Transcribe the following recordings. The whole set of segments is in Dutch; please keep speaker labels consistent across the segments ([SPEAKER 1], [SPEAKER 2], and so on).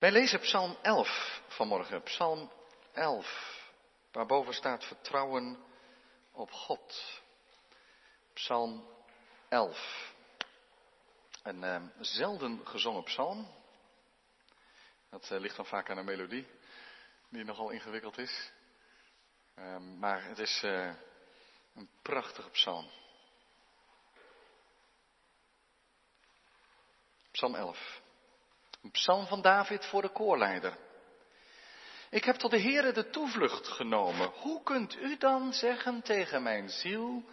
[SPEAKER 1] Wij lezen Psalm 11 vanmorgen, Psalm 11, waarboven staat vertrouwen op God. Psalm 11. Een uh, zelden gezongen psalm. Dat uh, ligt dan vaak aan een melodie, die nogal ingewikkeld is. Uh, maar het is uh, een prachtige psalm. Psalm 11. Een psalm van David voor de koorleider. Ik heb tot de Heere de toevlucht genomen. Hoe kunt u dan zeggen tegen mijn ziel,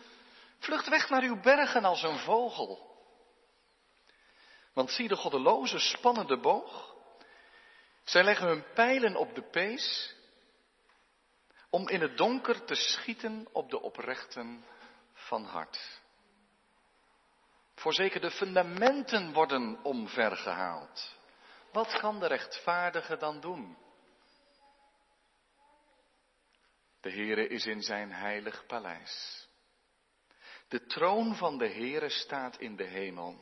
[SPEAKER 1] vlucht weg naar uw bergen als een vogel? Want zie de goddelozen spannen de boog. Zij leggen hun pijlen op de pees om in het donker te schieten op de oprechten van hart. Voorzeker de fundamenten worden omvergehaald. Wat kan de rechtvaardige dan doen? De Heere is in zijn heilig paleis. De troon van de Heere staat in de hemel.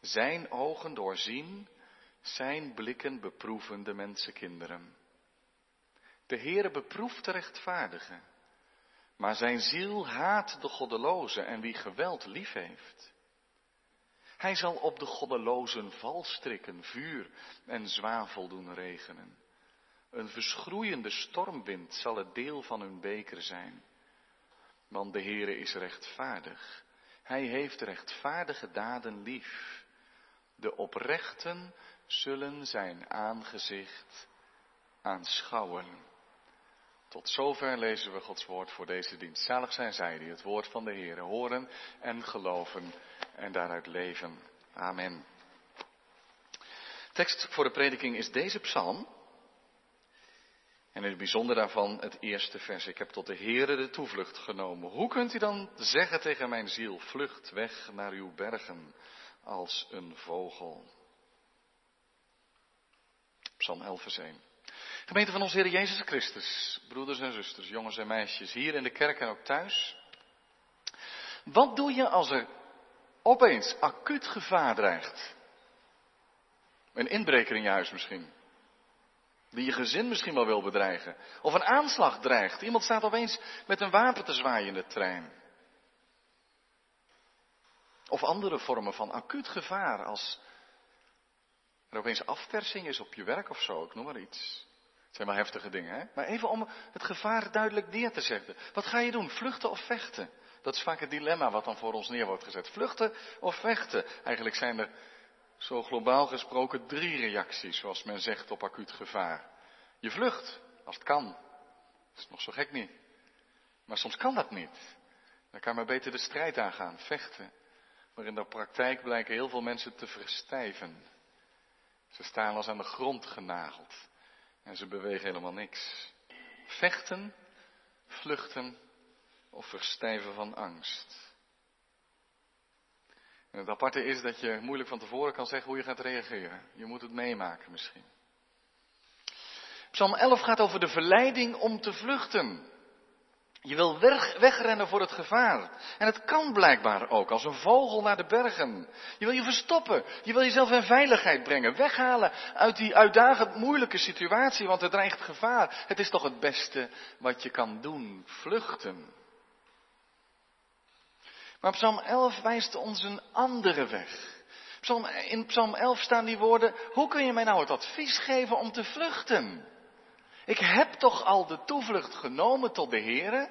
[SPEAKER 1] Zijn ogen doorzien, zijn blikken beproeven de mensenkinderen. De Heere beproeft de rechtvaardige, maar zijn ziel haat de goddeloze en wie geweld lief heeft. Hij zal op de goddelozen valstrikken, vuur en zwavel doen regenen. Een verschroeiende stormwind zal het deel van hun beker zijn. Want de Heere is rechtvaardig. Hij heeft rechtvaardige daden lief. De oprechten zullen zijn aangezicht aanschouwen. Tot zover lezen we Gods woord voor deze dienst. Zalig zijn zij die het woord van de Heere horen en geloven en daaruit leven. Amen. Tekst voor de prediking is deze psalm. En in het bijzonder daarvan het eerste vers. Ik heb tot de Heere de toevlucht genomen. Hoe kunt u dan zeggen tegen mijn ziel, vlucht weg naar uw bergen als een vogel? Psalm 11 vers 1. Gemeente van onze Heer Jezus Christus, broeders en zusters, jongens en meisjes, hier in de kerk en ook thuis. Wat doe je als er opeens acuut gevaar dreigt? Een inbreker in je huis misschien. Die je gezin misschien wel wil bedreigen. Of een aanslag dreigt. Iemand staat opeens met een wapen te zwaaien in de trein. Of andere vormen van acuut gevaar als er opeens afpersing is op je werk of zo, ik noem maar iets. Het zijn wel heftige dingen, hè? Maar even om het gevaar duidelijk neer te zetten. Wat ga je doen? Vluchten of vechten? Dat is vaak het dilemma wat dan voor ons neer wordt gezet. Vluchten of vechten? Eigenlijk zijn er zo globaal gesproken drie reacties, zoals men zegt, op acuut gevaar. Je vlucht, als het kan. Dat is nog zo gek niet. Maar soms kan dat niet. Dan kan maar beter de strijd aangaan, vechten. Maar in de praktijk blijken heel veel mensen te verstijven. Ze staan als aan de grond genageld. En ze bewegen helemaal niks. Vechten, vluchten of verstijven van angst. En het aparte is dat je moeilijk van tevoren kan zeggen hoe je gaat reageren. Je moet het meemaken misschien. Psalm 11 gaat over de verleiding om te vluchten. Je wil weg, wegrennen voor het gevaar. En het kan blijkbaar ook, als een vogel naar de bergen. Je wil je verstoppen. Je wil jezelf in veiligheid brengen. Weghalen uit die uitdagend moeilijke situatie, want er dreigt gevaar. Het is toch het beste wat je kan doen. Vluchten. Maar Psalm 11 wijst ons een andere weg. Psalm, in Psalm 11 staan die woorden, hoe kun je mij nou het advies geven om te vluchten? Ik heb toch al de toevlucht genomen tot de Heere?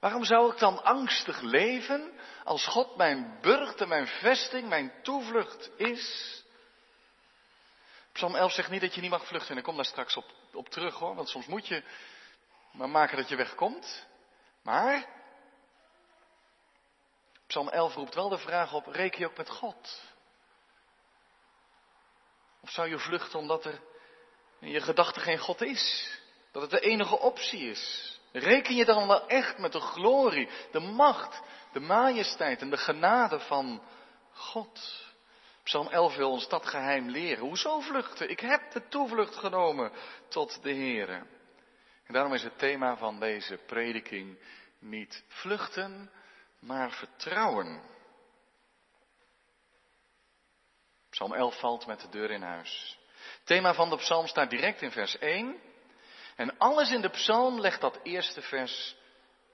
[SPEAKER 1] Waarom zou ik dan angstig leven als God mijn burcht en mijn vesting, mijn toevlucht is? Psalm 11 zegt niet dat je niet mag vluchten en ik kom daar straks op, op terug hoor, want soms moet je maar maken dat je wegkomt. Maar Psalm 11 roept wel de vraag op, reken je ook met God? Of zou je vluchten omdat er in je gedachten geen God is? Dat het de enige optie is? Reken je dan wel echt met de glorie, de macht, de majesteit en de genade van God? Psalm 11 wil ons dat geheim leren. Hoezo vluchten? Ik heb de toevlucht genomen tot de Heere. En daarom is het thema van deze prediking niet vluchten, maar vertrouwen. Psalm 11 valt met de deur in huis. Het thema van de psalm staat direct in vers 1. En alles in de psalm legt dat eerste vers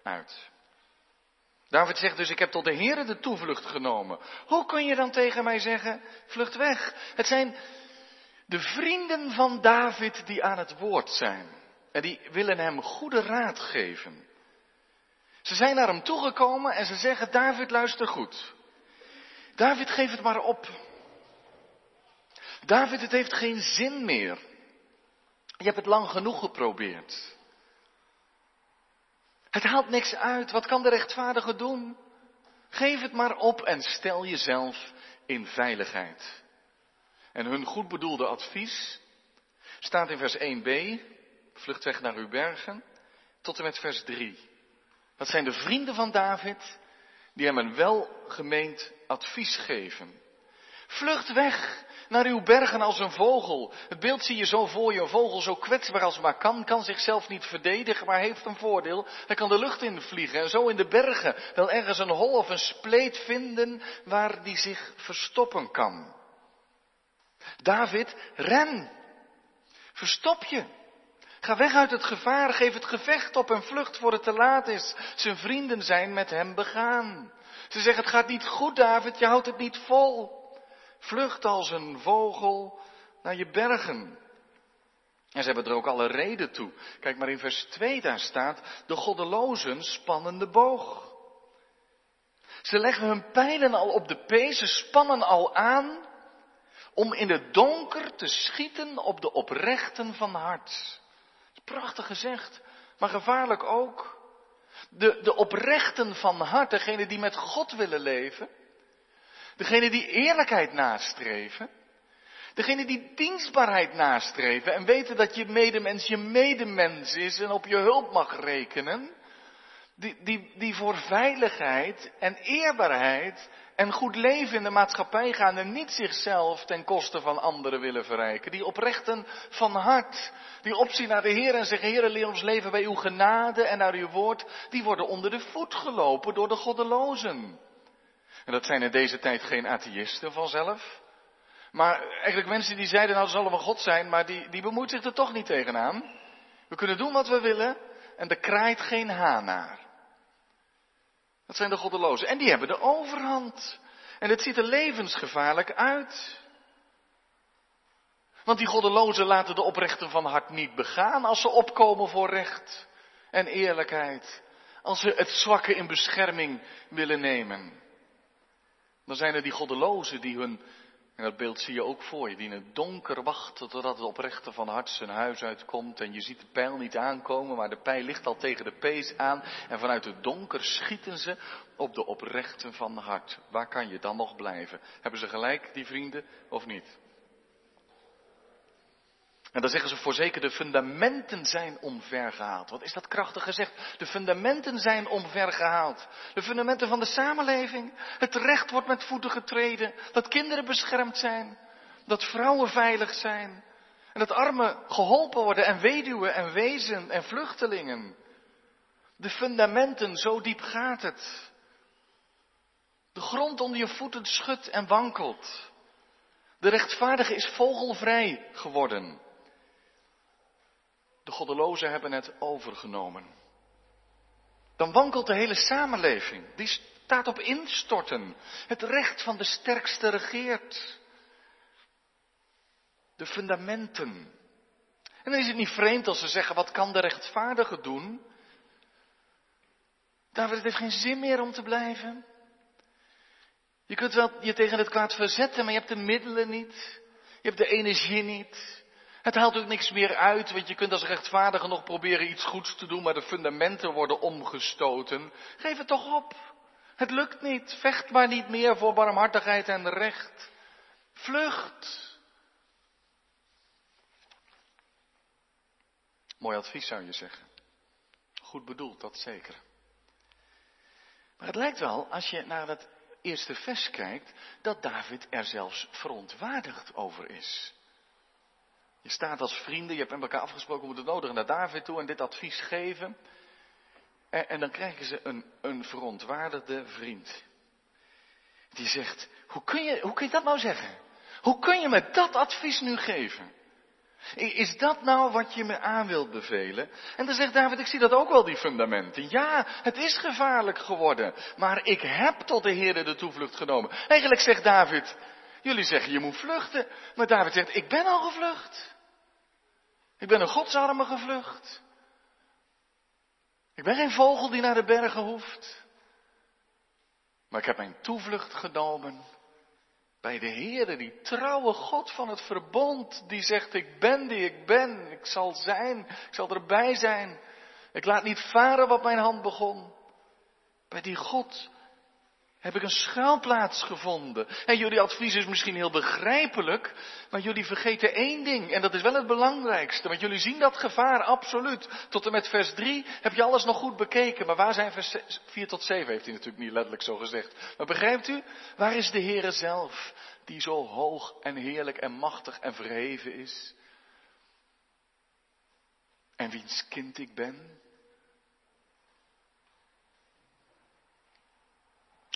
[SPEAKER 1] uit. David zegt dus, ik heb tot de Heere de toevlucht genomen. Hoe kun je dan tegen mij zeggen, vlucht weg? Het zijn de vrienden van David die aan het woord zijn. En die willen hem goede raad geven. Ze zijn naar hem toegekomen en ze zeggen, David luister goed. David geef het maar op. David, het heeft geen zin meer. Je hebt het lang genoeg geprobeerd. Het haalt niks uit. Wat kan de rechtvaardige doen? Geef het maar op en stel jezelf in veiligheid. En hun goed bedoelde advies staat in vers 1b, vlucht weg naar uw bergen, tot en met vers 3. Dat zijn de vrienden van David die hem een welgemeend advies geven. Vlucht weg naar uw bergen als een vogel. Het beeld zie je zo voor je, een vogel zo kwetsbaar als maar kan, kan zichzelf niet verdedigen, maar heeft een voordeel. Hij kan de lucht in vliegen en zo in de bergen wel ergens een hol of een spleet vinden waar die zich verstoppen kan. David, ren. Verstop je. Ga weg uit het gevaar, geef het gevecht op en vlucht voor het te laat is. Zijn vrienden zijn met hem begaan. Ze zeggen, het gaat niet goed, David, je houdt het niet vol. Vlucht als een vogel naar je bergen. En ze hebben er ook alle reden toe. Kijk maar in vers 2, daar staat, de goddelozen spannen de boog. Ze leggen hun pijlen al op de pees, ze spannen al aan om in het donker te schieten op de oprechten van hart. Prachtig gezegd, maar gevaarlijk ook. De, de oprechten van hart, degene die met God willen leven, degene die eerlijkheid nastreven, degene die dienstbaarheid nastreven en weten dat je medemens je medemens is en op je hulp mag rekenen, die, die, die voor veiligheid en eerbaarheid en goed leven in de maatschappij gaan en niet zichzelf ten koste van anderen willen verrijken. Die oprechten van hart, die opzien naar de Heer en zeggen, Heer, leer ons leven bij uw genade en naar uw woord, die worden onder de voet gelopen door de goddelozen. En dat zijn in deze tijd geen atheïsten vanzelf. Maar eigenlijk mensen die zeiden, nou, zal er wel God zijn, maar die, die bemoeit zich er toch niet tegenaan. We kunnen doen wat we willen en er kraait geen haan naar. Dat zijn de goddelozen. En die hebben de overhand. En het ziet er levensgevaarlijk uit. Want die goddelozen laten de oprechten van hart niet begaan als ze opkomen voor recht en eerlijkheid. Als ze het zwakke in bescherming willen nemen. Dan zijn er die goddelozen die hun en dat beeld zie je ook voor je, die in het donker wachten totdat het oprechte van hart zijn huis uitkomt. En je ziet de pijl niet aankomen, maar de pijl ligt al tegen de pees aan. En vanuit het donker schieten ze op de oprechten van hart. Waar kan je dan nog blijven? Hebben ze gelijk, die vrienden, of niet? En dan zeggen ze voorzeker, de fundamenten zijn omvergehaald. Wat is dat krachtig gezegd? De fundamenten zijn omvergehaald. De fundamenten van de samenleving. Het recht wordt met voeten getreden. Dat kinderen beschermd zijn. Dat vrouwen veilig zijn. En dat armen geholpen worden en weduwen en wezen en vluchtelingen. De fundamenten, zo diep gaat het. De grond onder je voeten schudt en wankelt. De rechtvaardige is vogelvrij geworden. De goddelozen hebben het overgenomen. Dan wankelt de hele samenleving. Die staat op instorten. Het recht van de sterkste regeert. De fundamenten. En dan is het niet vreemd als ze zeggen, wat kan de rechtvaardige doen? David, het heeft geen zin meer om te blijven. Je kunt wel je tegen het kwaad verzetten, maar je hebt de middelen niet. Je hebt de energie niet. Het haalt ook niks meer uit, want je kunt als rechtvaardige nog proberen iets goeds te doen, maar de fundamenten worden omgestoten. Geef het toch op. Het lukt niet. Vecht maar niet meer voor barmhartigheid en recht. Vlucht. Mooi advies zou je zeggen. Goed bedoeld, dat zeker. Maar het lijkt wel, als je naar het eerste vers kijkt, dat David er zelfs verontwaardigd over is. Je staat als vrienden, je hebt met elkaar afgesproken, we moeten nodig naar David toe en dit advies geven. En, en dan krijgen ze een, een verontwaardigde vriend. Die zegt, hoe kun, je, hoe kun je dat nou zeggen? Hoe kun je me dat advies nu geven? Is dat nou wat je me aan wilt bevelen? En dan zegt David, ik zie dat ook wel, die fundamenten. Ja, het is gevaarlijk geworden, maar ik heb tot de Heer de toevlucht genomen. Eigenlijk zegt David, jullie zeggen je moet vluchten, maar David zegt, ik ben al gevlucht. Ik ben een godsarme gevlucht. Ik ben geen vogel die naar de bergen hoeft. Maar ik heb mijn toevlucht genomen bij de Heere, die trouwe God van het verbond, die zegt, ik ben die ik ben, ik zal zijn, ik zal erbij zijn. Ik laat niet varen wat mijn hand begon. Bij die God heb ik een schuilplaats gevonden. En jullie advies is misschien heel begrijpelijk, maar jullie vergeten één ding. En dat is wel het belangrijkste, want jullie zien dat gevaar absoluut. Tot en met vers 3 heb je alles nog goed bekeken. Maar waar zijn vers 4 tot 7, heeft hij natuurlijk niet letterlijk zo gezegd. Maar begrijpt u, waar is de Heere zelf, die zo hoog en heerlijk en machtig en verheven is? En wiens kind ik ben?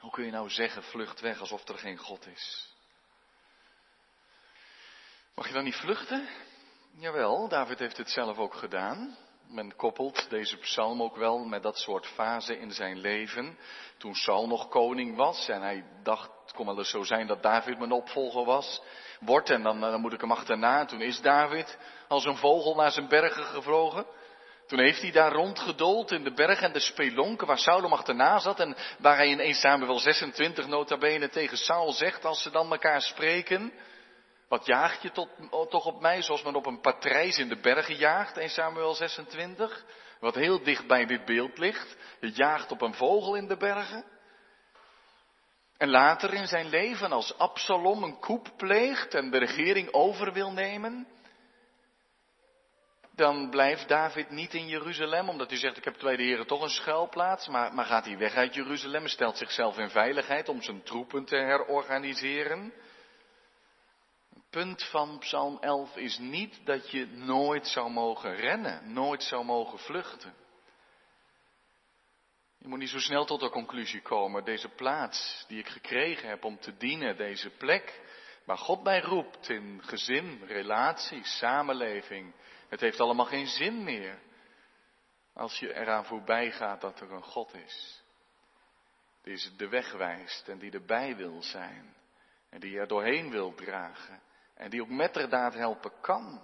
[SPEAKER 1] Hoe kun je nou zeggen, vlucht weg alsof er geen God is? Mag je dan niet vluchten? Jawel, David heeft het zelf ook gedaan. Men koppelt deze psalm ook wel met dat soort fase in zijn leven. Toen Saul nog koning was en hij dacht, het kon wel eens zo zijn dat David mijn opvolger was. Wordt en dan, dan moet ik hem achterna. toen is David als een vogel naar zijn bergen gevlogen. Toen heeft hij daar rondgedold in de bergen en de spelonken waar Saul hem achterna zat en waar hij in 1 Samuel 26 nota bene tegen Saul zegt als ze dan elkaar spreken. Wat jaag je tot, toch op mij zoals men op een patrijs in de bergen jaagt, 1 Samuel 26? Wat heel dicht bij dit beeld ligt. Je jaagt op een vogel in de bergen. En later in zijn leven als Absalom een koep pleegt en de regering over wil nemen, dan blijft David niet in Jeruzalem, omdat hij zegt, ik heb de heren toch een schuilplaats, maar, maar gaat hij weg uit Jeruzalem en stelt zichzelf in veiligheid om zijn troepen te herorganiseren. Het punt van Psalm 11 is niet dat je nooit zou mogen rennen, nooit zou mogen vluchten. Je moet niet zo snel tot de conclusie komen, deze plaats die ik gekregen heb om te dienen, deze plek waar God mij roept in gezin, relatie, samenleving, het heeft allemaal geen zin meer als je eraan voorbij gaat dat er een God is. Die de weg wijst en die erbij wil zijn. En die er doorheen wil dragen. En die ook met de daad helpen kan.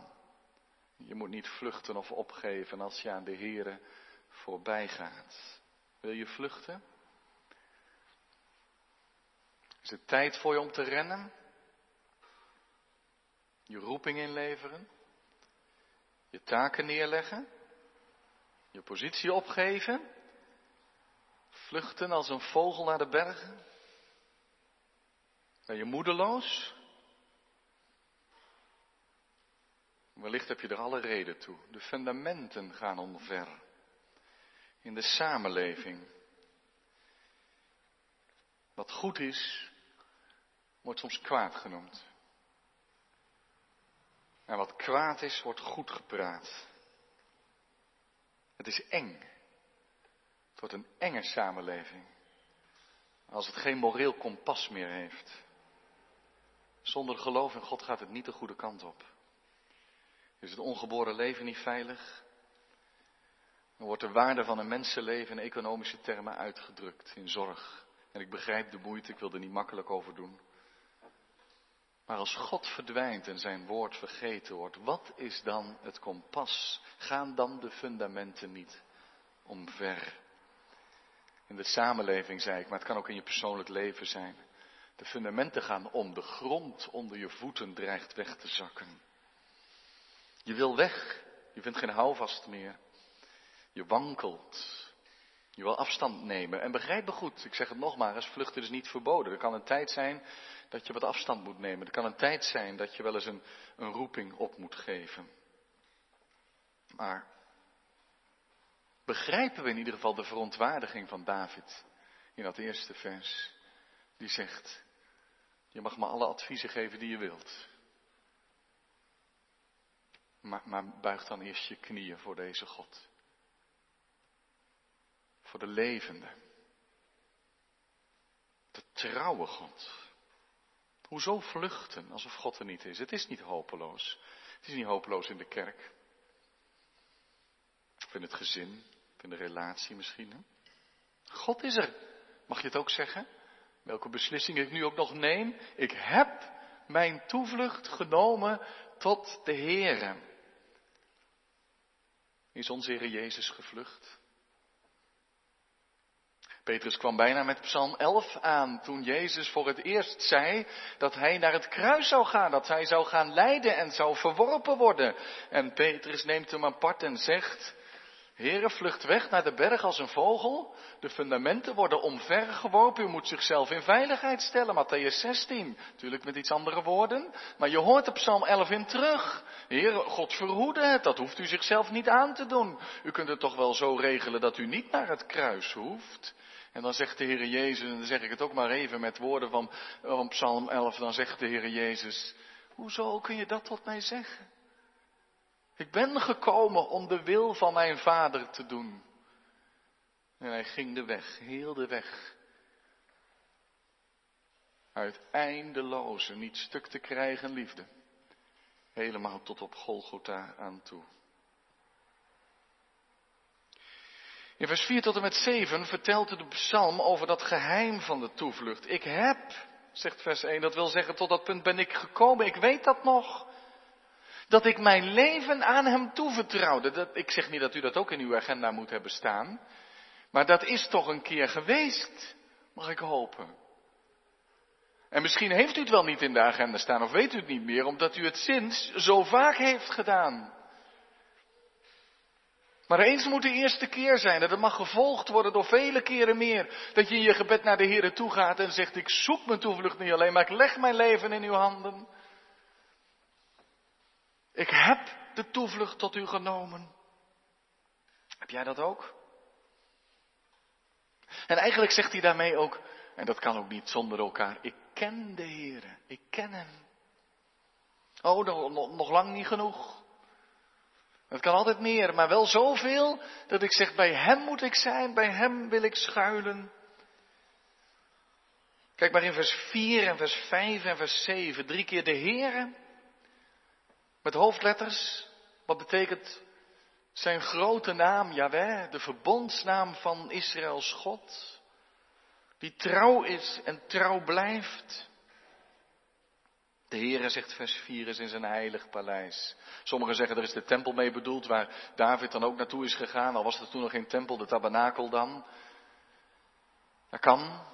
[SPEAKER 1] Je moet niet vluchten of opgeven als je aan de Here voorbij gaat. Wil je vluchten? Is het tijd voor je om te rennen? Je roeping inleveren? Je taken neerleggen? Je positie opgeven? Vluchten als een vogel naar de bergen? Ben je moedeloos? Wellicht heb je er alle reden toe. De fundamenten gaan omver. In de samenleving. Wat goed is, wordt soms kwaad genoemd. En wat kwaad is, wordt goed gepraat. Het is eng. Het wordt een enge samenleving. Als het geen moreel kompas meer heeft. Zonder geloof in God gaat het niet de goede kant op. Is het ongeboren leven niet veilig? Dan wordt de waarde van een mensenleven in economische termen uitgedrukt, in zorg. En ik begrijp de moeite, ik wil er niet makkelijk over doen. Maar als God verdwijnt en zijn woord vergeten wordt, wat is dan het kompas? Gaan dan de fundamenten niet omver? In de samenleving zei ik, maar het kan ook in je persoonlijk leven zijn. De fundamenten gaan om, de grond onder je voeten dreigt weg te zakken. Je wil weg, je vindt geen houvast meer. Je wankelt. Je wil afstand nemen. En begrijp me goed, ik zeg het nogmaals, vluchten is niet verboden. Er kan een tijd zijn dat je wat afstand moet nemen. Er kan een tijd zijn dat je wel eens een, een roeping op moet geven. Maar begrijpen we in ieder geval de verontwaardiging van David in dat eerste vers? Die zegt, je mag me alle adviezen geven die je wilt. Maar, maar buig dan eerst je knieën voor deze God. Voor de levende. De trouwe God. Hoezo vluchten alsof God er niet is? Het is niet hopeloos. Het is niet hopeloos in de kerk. Of in het gezin, of in de relatie misschien. God is er. Mag je het ook zeggen? Welke beslissing ik nu ook nog neem. Ik heb mijn toevlucht genomen tot de Heere. Is onze Heer Jezus gevlucht? Petrus kwam bijna met Psalm 11 aan toen Jezus voor het eerst zei dat hij naar het kruis zou gaan, dat hij zou gaan lijden en zou verworpen worden. En Petrus neemt hem apart en zegt, Heere, vlucht weg naar de berg als een vogel. De fundamenten worden omvergeworpen. U moet zichzelf in veiligheid stellen. Matthäus 16. Natuurlijk met iets andere woorden. Maar je hoort op Psalm 11 in terug. Heere, God verhoede het. Dat hoeft u zichzelf niet aan te doen. U kunt het toch wel zo regelen dat u niet naar het kruis hoeft. En dan zegt de Heere Jezus, en dan zeg ik het ook maar even met woorden van, van Psalm 11. Dan zegt de Heere Jezus, hoezo kun je dat tot mij zeggen? Ik ben gekomen om de wil van mijn vader te doen. En hij ging de weg, heel de weg. Uit eindeloze, niet stuk te krijgen liefde. Helemaal tot op Golgotha aan toe. In vers 4 tot en met 7 vertelt de psalm over dat geheim van de toevlucht. Ik heb, zegt vers 1, dat wil zeggen, tot dat punt ben ik gekomen. Ik weet dat nog. Dat ik mijn leven aan hem toevertrouwde. Dat, ik zeg niet dat u dat ook in uw agenda moet hebben staan. Maar dat is toch een keer geweest, mag ik hopen. En misschien heeft u het wel niet in de agenda staan of weet u het niet meer, omdat u het sinds zo vaak heeft gedaan. Maar eens moet de eerste keer zijn en dat mag gevolgd worden door vele keren meer. Dat je in je gebed naar de Heer toe gaat en zegt, ik zoek mijn toevlucht niet alleen, maar ik leg mijn leven in uw handen. Ik heb de toevlucht tot u genomen. Heb jij dat ook? En eigenlijk zegt hij daarmee ook, en dat kan ook niet zonder elkaar, ik ken de Heer, ik ken Hem. Oh, nog, nog lang niet genoeg. Het kan altijd meer, maar wel zoveel dat ik zeg, bij Hem moet ik zijn, bij Hem wil ik schuilen. Kijk maar in vers 4 en vers 5 en vers 7, drie keer de Heere. Met hoofdletters, wat betekent zijn grote naam, Yahweh, de verbondsnaam van Israëls God, die trouw is en trouw blijft. De Heere, zegt vers 4, is in zijn heilig paleis. Sommigen zeggen er is de tempel mee bedoeld, waar David dan ook naartoe is gegaan, al was er toen nog geen tempel, de tabernakel dan. Dat kan.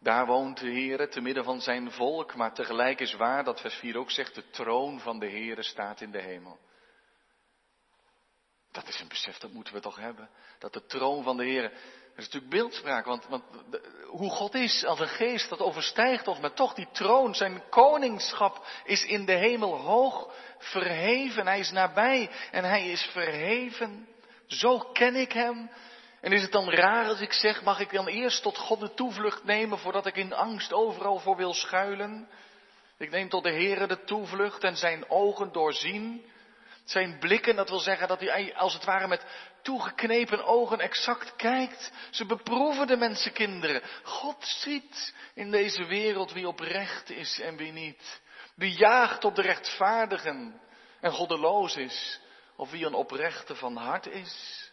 [SPEAKER 1] Daar woont de Heere te midden van zijn volk, maar tegelijk is waar dat vers 4 ook zegt, de troon van de Heere staat in de hemel. Dat is een besef, dat moeten we toch hebben. Dat de troon van de Heer, dat is natuurlijk beeldspraak, want, want hoe God is als een geest, dat overstijgt ons, maar toch die troon, zijn koningschap is in de hemel hoog verheven. Hij is nabij en hij is verheven. Zo ken ik hem. En is het dan raar als ik zeg, mag ik dan eerst tot God de toevlucht nemen voordat ik in angst overal voor wil schuilen? Ik neem tot de Heere de toevlucht en zijn ogen doorzien zijn blikken, dat wil zeggen dat hij als het ware met toegeknepen ogen exact kijkt. Ze beproeven de mensenkinderen. God ziet in deze wereld wie oprecht is en wie niet. Wie jaagt op de rechtvaardigen en goddeloos is. Of wie een oprechte van hart is.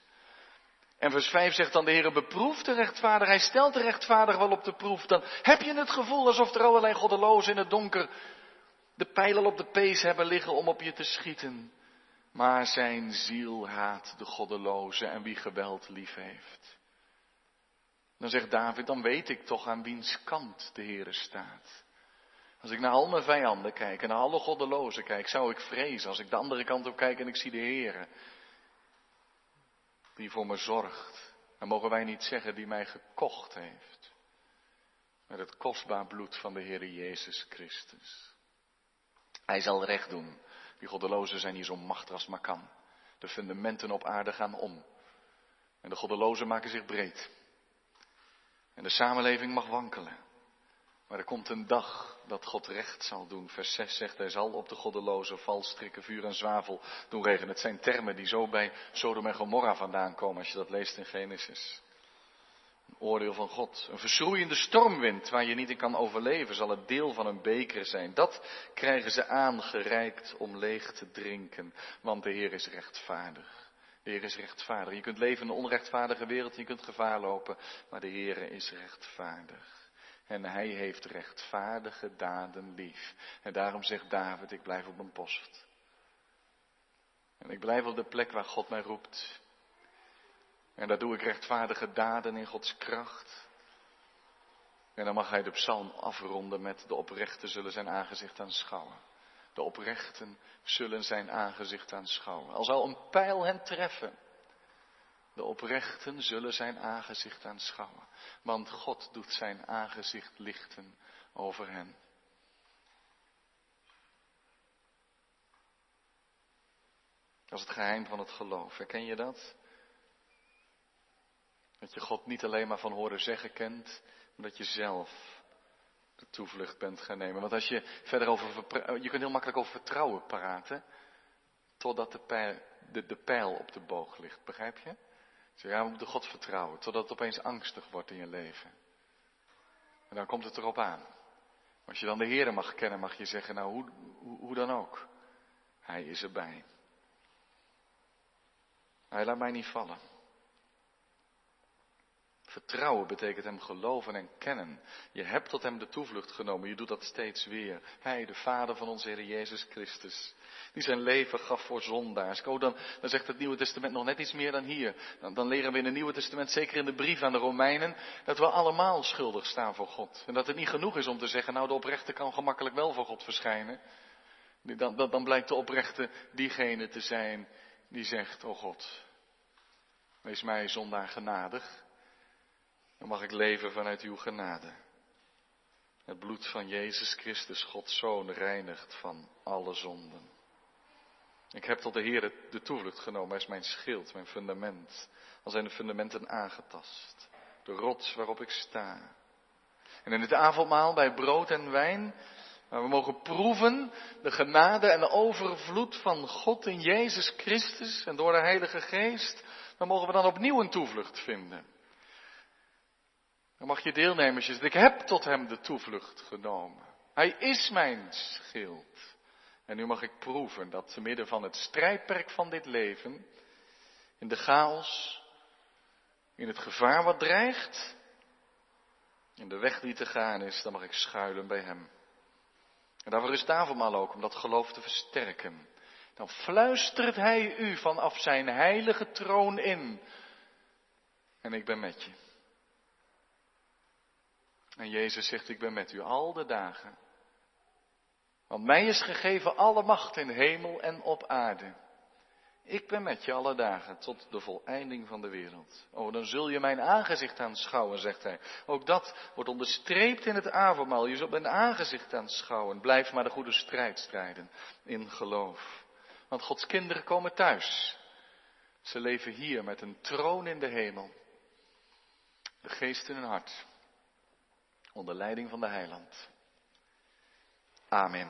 [SPEAKER 1] En vers 5 zegt dan de Heer beproeft de rechtvaardig. Hij stelt de rechtvaardig wel op de proef. Dan heb je het gevoel alsof er allerlei goddelozen in het donker de pijlen op de pees hebben liggen om op je te schieten. Maar zijn ziel haat de goddeloze en wie geweld lief heeft. Dan zegt David, dan weet ik toch aan wiens kant de Heere staat. Als ik naar al mijn vijanden kijk en naar alle goddelozen kijk, zou ik vrezen. Als ik de andere kant op kijk en ik zie de Heere, die voor me zorgt. Dan mogen wij niet zeggen die mij gekocht heeft. Met het kostbaar bloed van de Heere Jezus Christus. Hij zal recht doen die goddelozen zijn hier zo machtig als maar kan. De fundamenten op aarde gaan om. En de goddelozen maken zich breed. En de samenleving mag wankelen. Maar er komt een dag dat God recht zal doen. Vers 6 zegt, hij zal op de goddelozen valstrikken, vuur en zwavel doen regenen. Het zijn termen die zo bij Sodom en Gomorra vandaan komen als je dat leest in Genesis. Oordeel van God. Een verschroeiende stormwind waar je niet in kan overleven, zal het deel van een beker zijn. Dat krijgen ze aangereikt om leeg te drinken, want de Heer is rechtvaardig. De Heer is rechtvaardig. Je kunt leven in een onrechtvaardige wereld, je kunt gevaar lopen, maar de Heer is rechtvaardig. En hij heeft rechtvaardige daden lief. En daarom zegt David, ik blijf op mijn post. En ik blijf op de plek waar God mij roept. En daar doe ik rechtvaardige daden in Gods kracht. En dan mag hij de psalm afronden met de oprechten zullen zijn aangezicht aanschouwen. De oprechten zullen zijn aangezicht aanschouwen. Al zal een pijl hen treffen. De oprechten zullen zijn aangezicht aanschouwen. Want God doet zijn aangezicht lichten over hen. Dat is het geheim van het geloof. Herken je dat? Dat je God niet alleen maar van horen zeggen kent, maar dat je zelf de toevlucht bent gaan nemen. Want als je verder over, je kunt heel makkelijk over vertrouwen praten, totdat de pijl, de, pijl op de boog ligt, begrijp je? Zeg, ja, we moeten God vertrouwen, totdat het opeens angstig wordt in je leven. En dan komt het erop aan. Als je dan de Heer mag kennen, mag je zeggen, nou hoe, hoe dan ook. Hij is erbij. Hij laat mij niet vallen. Vertrouwen betekent hem geloven en kennen. Je hebt tot hem de toevlucht genomen. Je doet dat steeds weer. Hij, de Vader van onze Heer Jezus Christus. Die zijn leven gaf voor zondaars. Oh, dan, dan zegt het Nieuwe Testament nog net iets meer dan hier. Dan, dan leren we in het Nieuwe Testament, zeker in de brief aan de Romeinen, dat we allemaal schuldig staan voor God. En dat het niet genoeg is om te zeggen, nou de oprechte kan gemakkelijk wel voor God verschijnen. Dan, dan, dan blijkt de oprechte diegene te zijn die zegt, oh God, wees mij zondaar genadig. Dan mag ik leven vanuit uw genade. Het bloed van Jezus Christus, Gods Zoon, reinigt van alle zonden. Ik heb tot de Heer de toevlucht genomen. Hij is mijn schild, mijn fundament. Al zijn de fundamenten aangetast. De rots waarop ik sta. En in het avondmaal bij brood en wijn, waar we mogen proeven de genade en de overvloed van God in Jezus Christus en door de Heilige Geest, dan mogen we dan opnieuw een toevlucht vinden. Dan mag je deelnemers ik heb tot hem de toevlucht genomen. Hij is mijn schild. En nu mag ik proeven dat te midden van het strijdperk van dit leven, in de chaos, in het gevaar wat dreigt, in de weg die te gaan is, dan mag ik schuilen bij hem. En daarvoor is Tafelmaal ook, om dat geloof te versterken. Dan fluistert hij u vanaf zijn heilige troon in. En ik ben met je. En Jezus zegt, ik ben met u al de dagen. Want mij is gegeven alle macht in hemel en op aarde. Ik ben met je alle dagen tot de voleinding van de wereld. Oh, dan zul je mijn aangezicht aanschouwen, zegt hij. Ook dat wordt onderstreept in het avondmaal. Je zult mijn aangezicht aanschouwen. Blijf maar de goede strijd strijden in geloof. Want Gods kinderen komen thuis. Ze leven hier met een troon in de hemel. De geest in hun hart onder leiding van de heiland. Amen.